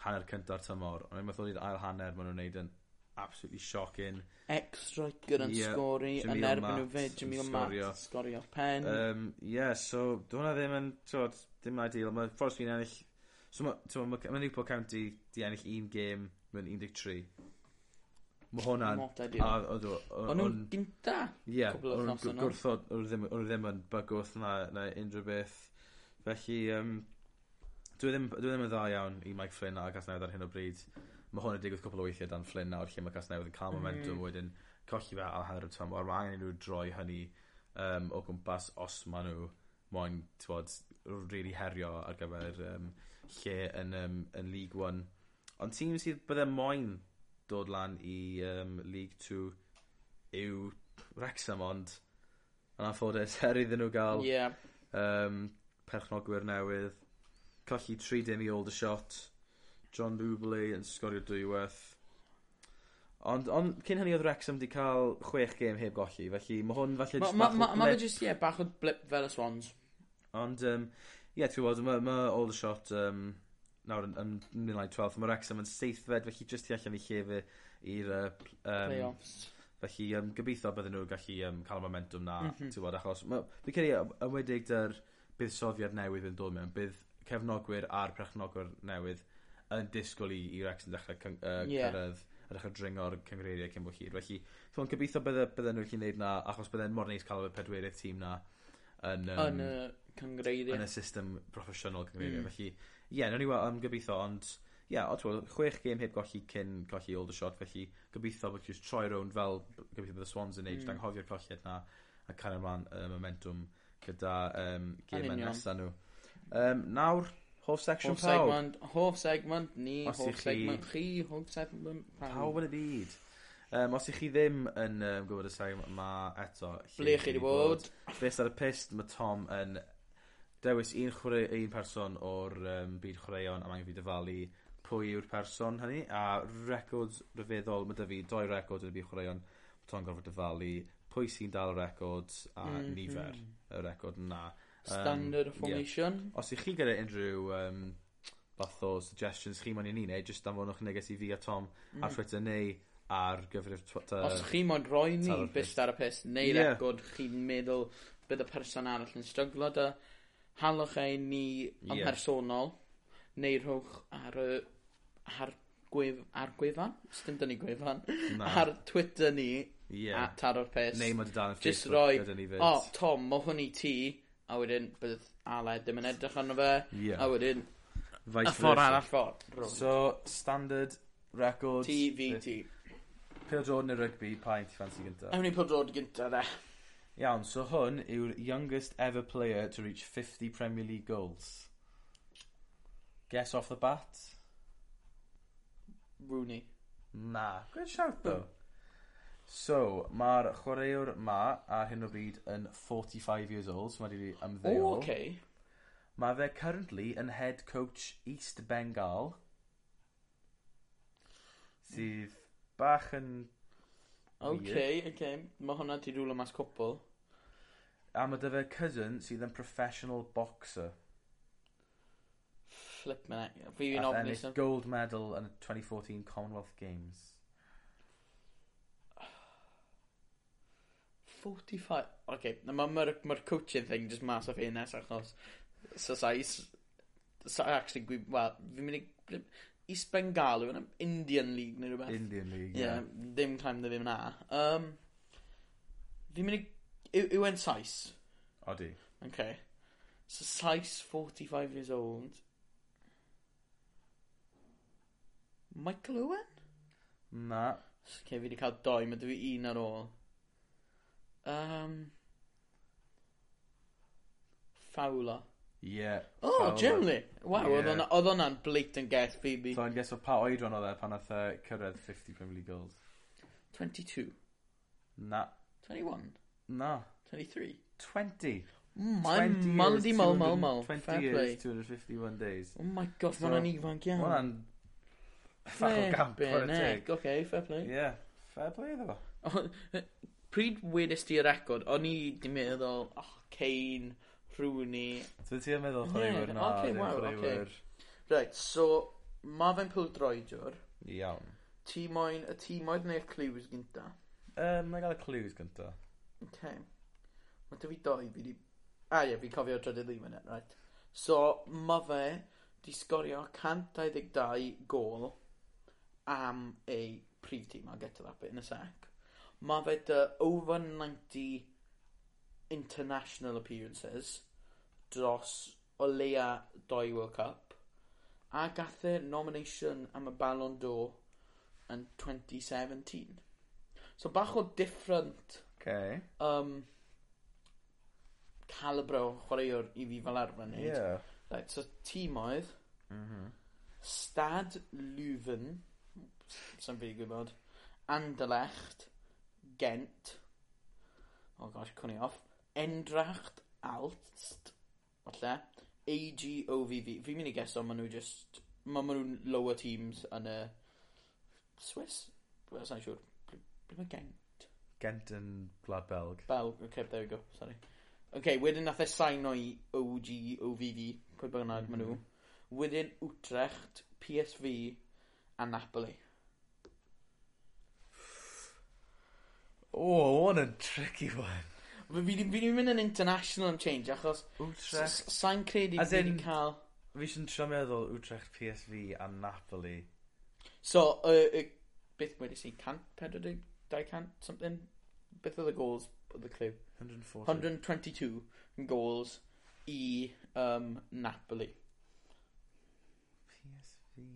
hanner cynta'r tymor, ond unwaith o'n i'r ail hanner maen nhw'n gwneud yn absolutely shocking. Ex-Roegr yn yeah, sgori Jamil yn erbyn nhw fe, Jamil Matt sgorio pen. Um, yeah, so dyna ddim yn, tywod, ddim ideal. Mae ffordd fi'n ennill, so mae ma, ma, ma Newport County di ennill un gêm mewn 13. Mae hwnna... Oedd nhw'n gynta? Ie, oedd nhw'n gwrthod, o'n nhw ddim yn bygwth na, na unrhyw beth. Felly, um, dwi, ddim, dwi ddim yn dda iawn i Mike Flynn ac Asnedd ar hyn o bryd mae hwn yn digwydd cwpl o weithiau dan Flynn nawr lle mae Casnewydd yn ca'l hmm. momentum wedyn colli fe ar hanner y tymor mae angen i n'w droi hynny um, o gwmpas os maen nhw moyn tywod r- rili herio ar gyfer um, lle yn um, yn League 1 Ond tîm sydd bydde moyn dod lan i um, League 2 yw Wrexham ond yn anffodus her iddyn nhw gael Ie. um, perchnogwyr newydd colli 3 dim i Aldershot John Boubley yn sgorio dwywaith. Ond, ond cyn hynny oedd Wrexham wedi cael chwech gêm heb golli, felly mae hwn falle... Mae ma, ma, ma, ma just, ie, yeah, bach o blip fel y Swans. Ond, um, ie, yeah, ti'n gwybod, mae ma Aldershot um, nawr yn, yn mynd 12, mae Wrexham yn seithfed, felly jyst i allan i llefy i'r... Uh, um, Playoffs. Felly um, gobeithio bydden nhw gallu um, cael y momentum na, mm -hmm. ti'n bod, achos... Fi'n credu, ymwedig dy'r buddsoddiad newydd yn dod mewn, bydd cefnogwyr a'r prechnogwyr newydd yn disgwyl i, i Rex yn dechrau cyng, uh, yeah. cyrraedd a dechrau dringo'r cyngreiriau cyn bod hir. Felly, so yn gobeithio bydde, bydden nhw'n gallu gwneud na, achos bydden mor neis cael y pedwerydd tîm na yn, um, yn y cyngreiriau. Yn y system proffesiynol cyngreiriau. Mm. Felly, ie, yeah, ni weld, um, gobeithio, ond ie, yeah, o chwech gêm heb golli cyn colli older shot, felly gobeithio bod jyst troi rownd fel gobeithio bydd y Swans yn neud, mm. anghofio'r colliad na a cael ymlaen y momentum gyda um, gêm nesaf nhw. Um, nawr, Hoff section hoff pawb. Segment, hoff segment ni, os hoff chi... segment chi, hoff segment pawb. Pawb yn y byd. Um, os ych chi ddim yn um, gwybod y segment yma eto... Ble chi wedi bod? Bes ar y pist, mae Tom yn dewis un, chwre, un person o'r um, byd chwaraeon a mae'n fi dyfalu pwy yw'r person hynny a records rhyfeddol mae dy fi doi record yn y byd chwaraeon Tom gorfod dyfalu pwy sy'n dal y records a mm -hmm. nifer y record yna. Standard um, formation. Yeah. Os ych chi gyda unrhyw um, fath o suggestions chi moyn i ni wneud, jyst anfonwch neges i fi a Tom mm. ar Twitter neu ar gyfer Twitter. Os chi moyn roi ni bist ar y pus, neu yeah. record chi'n meddwl bydd y person arall yn stryglo dy, halwch ei ni yn yeah. personol, neu rhowch ar y ar gwef, ar gwefan, dim dyn ni gwefan, Na. ar Twitter ni, yeah. at taro'r pes. Neu mae dan ar Facebook, roi, ni roi, o, oh, Tom, mae hwn i ti, a wedyn bydd Aled ddim yn edrych arno fe, Ie. a wedyn y ffordd versa. arall ffordd. rownd. So, standard records. TVT. Pil Jordan y rygbi, pa un ti ffansi gyntaf? Ewn ni pwyd drod gyntaf de. Iawn, so hwn yw'r youngest ever player to reach 50 Premier League goals. Guess off the bat? Rooney. Na. Good shout, though. So ma'r chwaraewr 'ma ar hyn o bryd yn forty five years old so mae wedi ymddeol. O okay. Mae fe currently yn head coach East Bengal sydd bach yn weird. Oce Mae hwnna ti rwlo mas cwpl. A mae 'dy fe cousin sydd yn professional boxer. Flip me. neck fi 'a'th ennill gold medal yn y twenty fourteen Commonwealth Games. 45. Okay, mae'r ma, ma, ma coaching thing just mas o hynna, achos... So, sa, So sa actually, gwi... well, fi'n mynd i... East Bengal yw Indian League neu rhywbeth. Indian League, ie. Yeah. yeah. Dim time ddim na. Um, fi'n mynd i... Yw e'n sais? Odi. Okay. So, sais 45 years old. Michael Owen? Na. Okay, fi wedi cael doi, mae dwi un ar ôl. Um, Fowler. Yeah, oh, Jim Lee. Waw, yeah. oedd hwnna'n bleat yn gaeth, Phoebe. So, yn guess o pa oed o'n oedd e pan oedd cyrraedd 50 Premier League goals? 22. Na. 21. Na. 23. 20. Mm, mae'n mynd i mol, mol, mol. 20 years, 251 days. Oh my god, mae'n so, ifanc iawn. Mae'n ffach o gamp. Ok, fair play. Yeah, fair play iddo fo pryd wedys ti y record, o'n i di meddwl, oh, Cain, Rooney. Dwi ti yn meddwl chwaraewyr na, okay, ddim wow, chwaraewyr. Right, so, ma fe'n pildroedwr. Iawn. Ti moyn, y ti moyn neu'r clues gynta? Um, na gael y clues gynta. Okay. Mae dy fi doi, fi di... A ie, fi cofio drydydd i fyny, right. So, ma fe di sgorio 122 gol am ei prif tîm. I'll get to that bit in a sec. Mae fe dy over 90 international appearances dros o leia doi World Cup a gath e nomination am y Ballon d'Or yn 2017. So bach o different okay. um, calibre o chwaraewr i fi fel arfer wneud. Yeah. Right, so tîm oedd mm -hmm. Stad Leuven, sy'n fi gwybod, Anderlecht, Gent. oh gosh, cwni off, Endracht Alst, falle, AGOVV. Fi'n mynd i geso maen nhw just... Maen nhw'n lower teams yn y Swiss? Wel, sa'n siŵr. Ble, mae Gent? Gent yn Gwlad Belg. Belg, okay, there we go, sorry. Okay, wedyn nath e sain o'i OGOVV, pwy bynnag mm -hmm. maen nhw. Mhm. Wedyn Utrecht, PSV a Napoli. Oh, what a tricky one. Fi fi 'di fi 'di mynd yn international yn change achos... Utrecht. ...s- sai'n credu as fi 'di cael... Fi sy'n trio meddwl Utrecht PSV a Napoli. So uh, uh, beth wedi si? cant pedwar deg dau cant something? Beth oedd y goals of the club? 140. 122 goals i um, Napoli. PSV...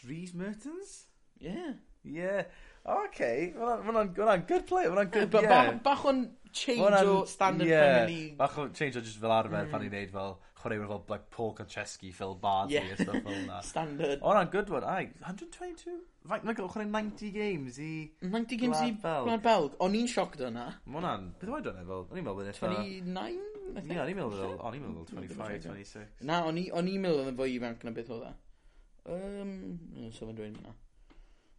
Dries Mertens? Yeah. Yeah. Oce ma' wnna'n ma' wnna'n good play mae hwnna'n good Yeah, Bach bach o'n change o standard Premier League. Bach o change o just fel arfer pan i'n mm. neud fel chwaraewyr fel like Paul Konchesky, Phil Bardley a stuff fel 'na. Standard. O na'n good one Ai, 122? twenty two? Faint 90 chwarae ninety games i... Ninety games i Gwlad Belg? O'n i'n sioc o 'na. Ma' wnna'n beth oed o'n e fel o'n i'n meddwl bod e'n itha... Twenty nine? Ie o'n i'n meddwl o'n i'n meddwl twenty five, twenty six. Na o'n i o'n i'n meddwl oedd yn fwy ifanc na beth oedd e. Yym so fe'n dweud hwnna.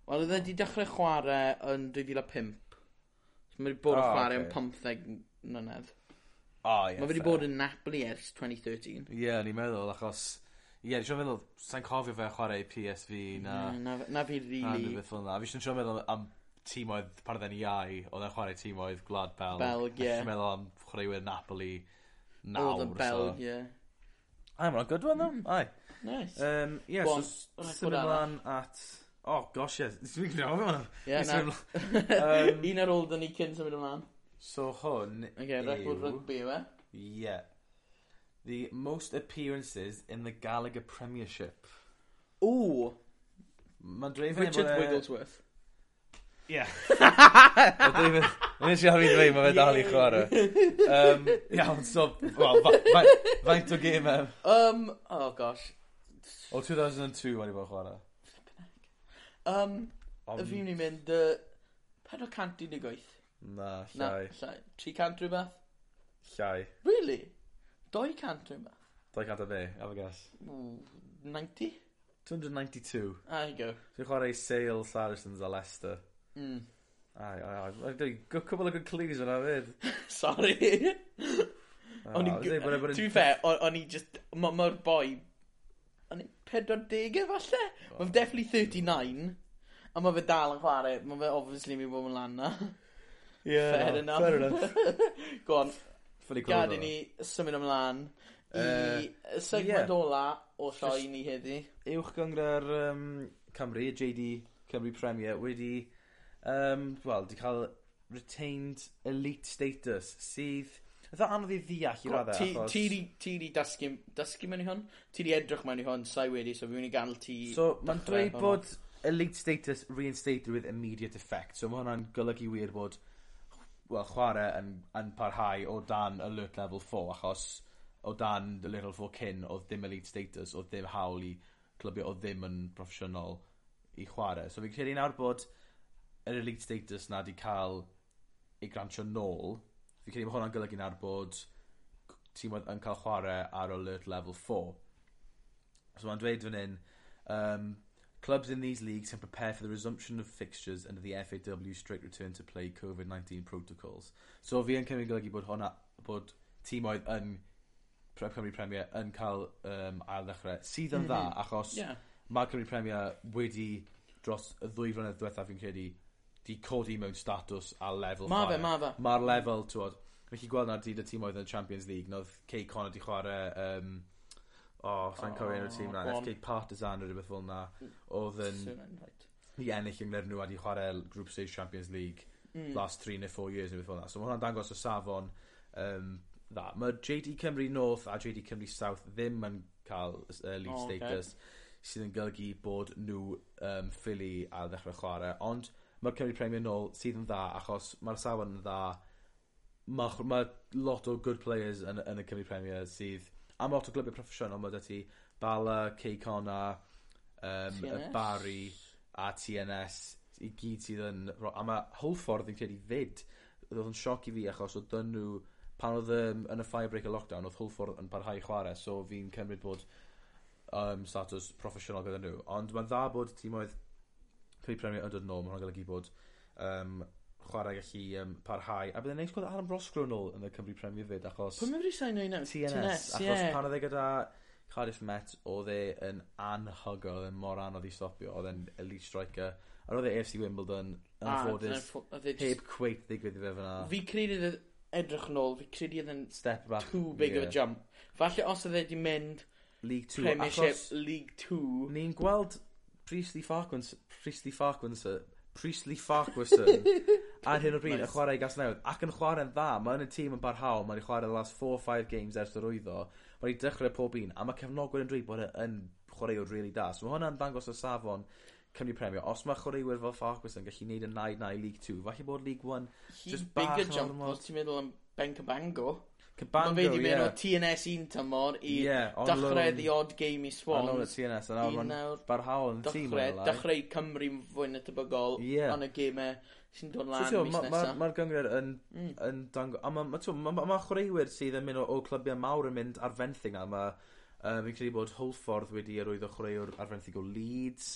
Wel, oedd e wedi dechrau chwarae yn 2005. So, mae wedi bod yn ah, oh, chwarae okay. yn 15 mlynedd. Oh, yeah, mae wedi bod yn Napoli ers 2013. Ie, yeah, ni'n meddwl, achos... Ie, yeah, siw'n meddwl, sa'n cofio fe chwarae PSV na... Mm, na, na, na fi rili. Really... Na, beth fel na. Fi siw'n meddwl am tîm oedd parddau iau, oedd e'n chwarae tîm oedd Glad Belg. Belg, ie. Yeah. meddwl am chwaraewyr Napoli nawr. Oedd yn Belg, ie. Ai, mae'n good one, though. Ai. Aye. Nice. Um, yeah, bon, so, symud ymlaen at Oh, gosh, ie. Dwi'n gwneud hwnna. Ie, na. Un ar ôl dyn ni cyn symud ymlaen. So hwn okay, yw... record rygbi yw e? Ie. The most appearances in the Gallagher Premiership. Ww! Mae'n dreifio... Richard e- Wigglesworth. Ie. Mae'n siarad i ddweud, mae fe dal i chwarae. Um, iawn, so, well, faint o game em? Um, oh gosh. O 2002 wedi bod chwarae. Um, Ond... fi'n myn' i mynd Uh, 418. cant. Na llai. Na llai. 300 rhywbeth? Llai. Really? 200 rhywbeth? 200 a be? Have a guess. Ww, 90? 292. There you go. Dwi'n chwarae i Sale Saracens a Leicester. Mm. Ai, ai, ai. Mae'n dweud cwbl o good clues yna fyd. Sorry. O'n i'n... Ah, e- to be fair, o'n i just... Mae'r boi yn pedwar deg efalle. Wow. Mae'n definitely 39. A mae fe dal yn chwarae. Mae fe obviously mi bod yn lan na. Yeah, fair no, enough. Fair enough. Go on. Gadi ni symud ymlaen i uh, segment yeah. ola o lloi ni heddi. Uwch gyngor um, Cymru, JD Cymru Premier, wedi, um, wel, di cael retained elite status, sydd Dda anodd i ddeall i raddau. Ti, achos... ti, di, ti di dysgu, dysgu mewn i hwn? Ti di edrych mewn i hwn, sa'i wedi, so fi wedi gael ti... So, mae'n dweud bod elite status reinstated with immediate effect. So, mae hwnna'n golygu wir bod well, chwarae yn, yn parhau o dan alert level 4, achos o dan alert level 4 cyn oedd ddim elite status, oedd ddim hawl i clybio, oedd ddim yn proffesiynol i chwarae. So, fi'n credu nawr bod yr elite status na di cael ei grantio nôl, Fi'n credu ma' hwnna'n golygu nawr bod tîm wed- yn cael chwarae ar alert level 4. So mae'n dweud fan hyn, um, clubs in these leagues can prepare for the resumption of fixtures under the FAW strict return to play Covid nineteen protocols. So fi yn cymryd golygu bod hwnna bod tîmoedd yn Pre- Cymru Premier yn ca'l um, ail ddechrau sydd yn dda mm-hmm. achos... Ie. mae Cymru Premier wedi dros y ddwy flynedd diwethaf fi'n credu 'di codi mewn statws a lefel Ma' fe ma' fe. Mae'r lefel t'wod nes i gweld 'na dydd y tîm oedd yn y Champions League nodd Kay Connor 'di chwarae... Um, o oh, sa'n cofio enw'r tîm nawr Ess Kay Partizan ne' rhywbeth fel 'na Oedd yn... Sevenrhyd. 'di ennill yng Ngwyrnw a 'di chwarae group stage Champions League... mm. ...last 3 neu 4 years ne' rwbeth fel 'na so mae hwnna'n dangos y safon um, dda. Mae JD Cymru North a JD Cymru South ddim yn ca'l s- yy league status sydd yn golygu bod nhw um, ffili a ddechrau chwarae. ond mae'r Cymru Premier nôl sydd yn dda achos mae'r safon yn dda. mae ma' lot o good players yn yn y Cymru Premier sydd a mae lot o glybiau proffesiynol mae 'da ti Bala, Kay Connor yym... ...Barry a TNS i gyd sydd yn ro- a mae Holford yn credu 'fyd. Oedd yn sioc i fi achos oedd dyn nhw pan oedd um, yn y firebreaker lockdown oedd Holford yn parhau chwarae. so fi'n cymryd bod um, status proffesiynol gyda nhw. ond mae'n dda bod tîmoedd Pre Premier yn dod nôl mae'n golygu bod um, chwarae gallu um, parhau a byddai'n neis gweld Aaron Rodgers nôl yn y Cymru Premier 'fyd achos... Pwy mae'r sain o'i nawr? TNS. TNS ie. Achos pan oedd e gyda Cardiff Met oedd e yn anhygoel oedd e'n mor anodd i stopio oedd e'n elite striker a e ah, oedd e Ay Eff See Wimbledon yn anffodus heb cweit ddigwydd i fe fyna. Fi credu oedd e edrych nôl fi credu oedd e'n step back too big of a jump. Falle os oedd e wedi mynd League 2. Premiership achos League 2. Ni'n gweld Priestley Farquharson, Priestley Farquharson, Priestley Farquharson ar hyn o bryd yn chwarae i Gasnewydd ac yn chwarae'n dda. mae yn y tîm yn barhaol, ma' 'di chwarae the last four or five games ers yr wyddo. Ma' 'di dechre pob un a mae cefnogwyr yn dweud bod e yn chwaraewr really da so mae hwnna'n dangos y safon Cymru Premier. Os mae chwaraewyr fel Farquharson gallu neud yn 9-9 League 2, falle bod League 1 just jyst bach yn... He's bigger os ti'n meddwl am Bencabango. Cabango, Mae fe wedi mynd o TNS un tymor i yeah, dechrau The Odd Game i Swans. Ar lôn y TNS, a nawr mae'n barhaol yn tîm o'r lai. Dechrau Cymru fwy na tebygol yeah. yn y gemau sy'n dod lan so, mis nesaf. Mae'r gyngor yn, mm. yn dango... A mae ma, ma, ma, ma chwaraewyr sydd yn mynd o, o clybiau mawr yn mynd ar fenthyg na. Mae um, fi'n credu bod Holford wedi arwyddo chwaraewr ar fenthyg o Leeds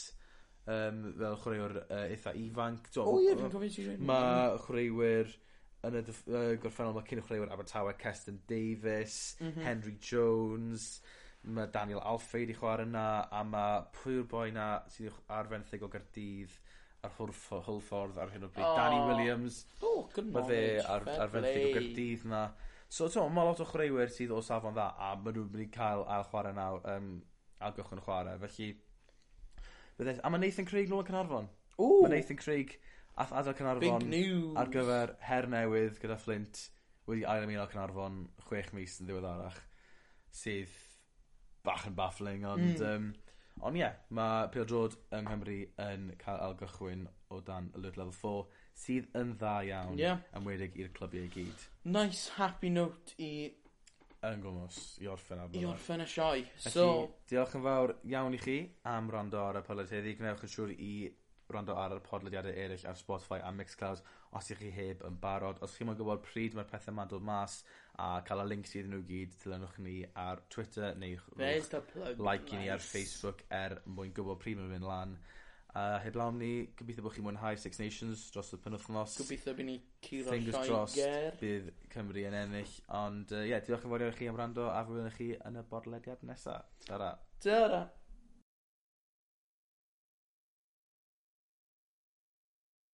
um, fel chwaraewr uh, eitha ifanc. O, ie, fi'n cofio ti Mae chwaraewyr... Mm yn y dyff- yy, gorffennol ma' cynchweliwr Abertawe Keston Davis, mm -hmm. Henry Jones, mae Daniel Alfie i chwarae yna, a mae pwy yw'r boi 'na sydd wch- ar fenthyg o Gaerdydd a'r hwrffo- hwlffordd ar hyn o bryd? O! Danny oh. Williams. oh, good Ma' fe knowledge. ar Fair ar fenthyg o play. Gaerdydd 'na. So t'mo' ma' lot o chwaraewyr sydd o safon dda a ma' nhw'n mynd i cael ail chwarae nawr um, yym ailgychwyn chwarae. felly bydde... A mae Nathan Craig nôl yn Cynarfon. Ww! Ma' Nathan Craig... Ath adael Caernarfon... Big news! ...ar gyfer her newydd gyda Flint wedi ail ymuno Cynarfon chwech mis yn ddiweddarach sydd bach yn baffling ond mm. um, ond ie, yeah, mae pêl-drod yng Nghymru yn cael algychwyn o dan Alert Level 4 sydd yn dda iawn yeah. enwedig i'r clybiau i gyd. Nice happy note i yn gwmwys i orffen ar I orffen y sioe. So... Diolch yn fawr iawn i chi am rando ar y podlediad heddi. Gwnewch yn siŵr i rando ar y podlediadau eraill ar Spotify a Mixcloud os 'ych chi heb yn barod. Os chi'n yn gwbod pryd mae'r pethau 'ma'n dod mas a cael y lincs iddyn nhw gyd dilynwch ni ar Twitter neu rhowch like i ni ar Facebook er mwyn gwybod pryd mae'n mynd lan. Uh, heblaw am ni, gobeithio bod chi'n mwynhau Six Nations dros y penwthnos. Gobeithio by' ni curo Lloeger. Fingers crossed bydd Cymru yn ennill ond ie, uh, yeah, diolch yn fawr iawn i chi am rando a fyddwn i chi yn y bodlediad nesa. Tara. Tara.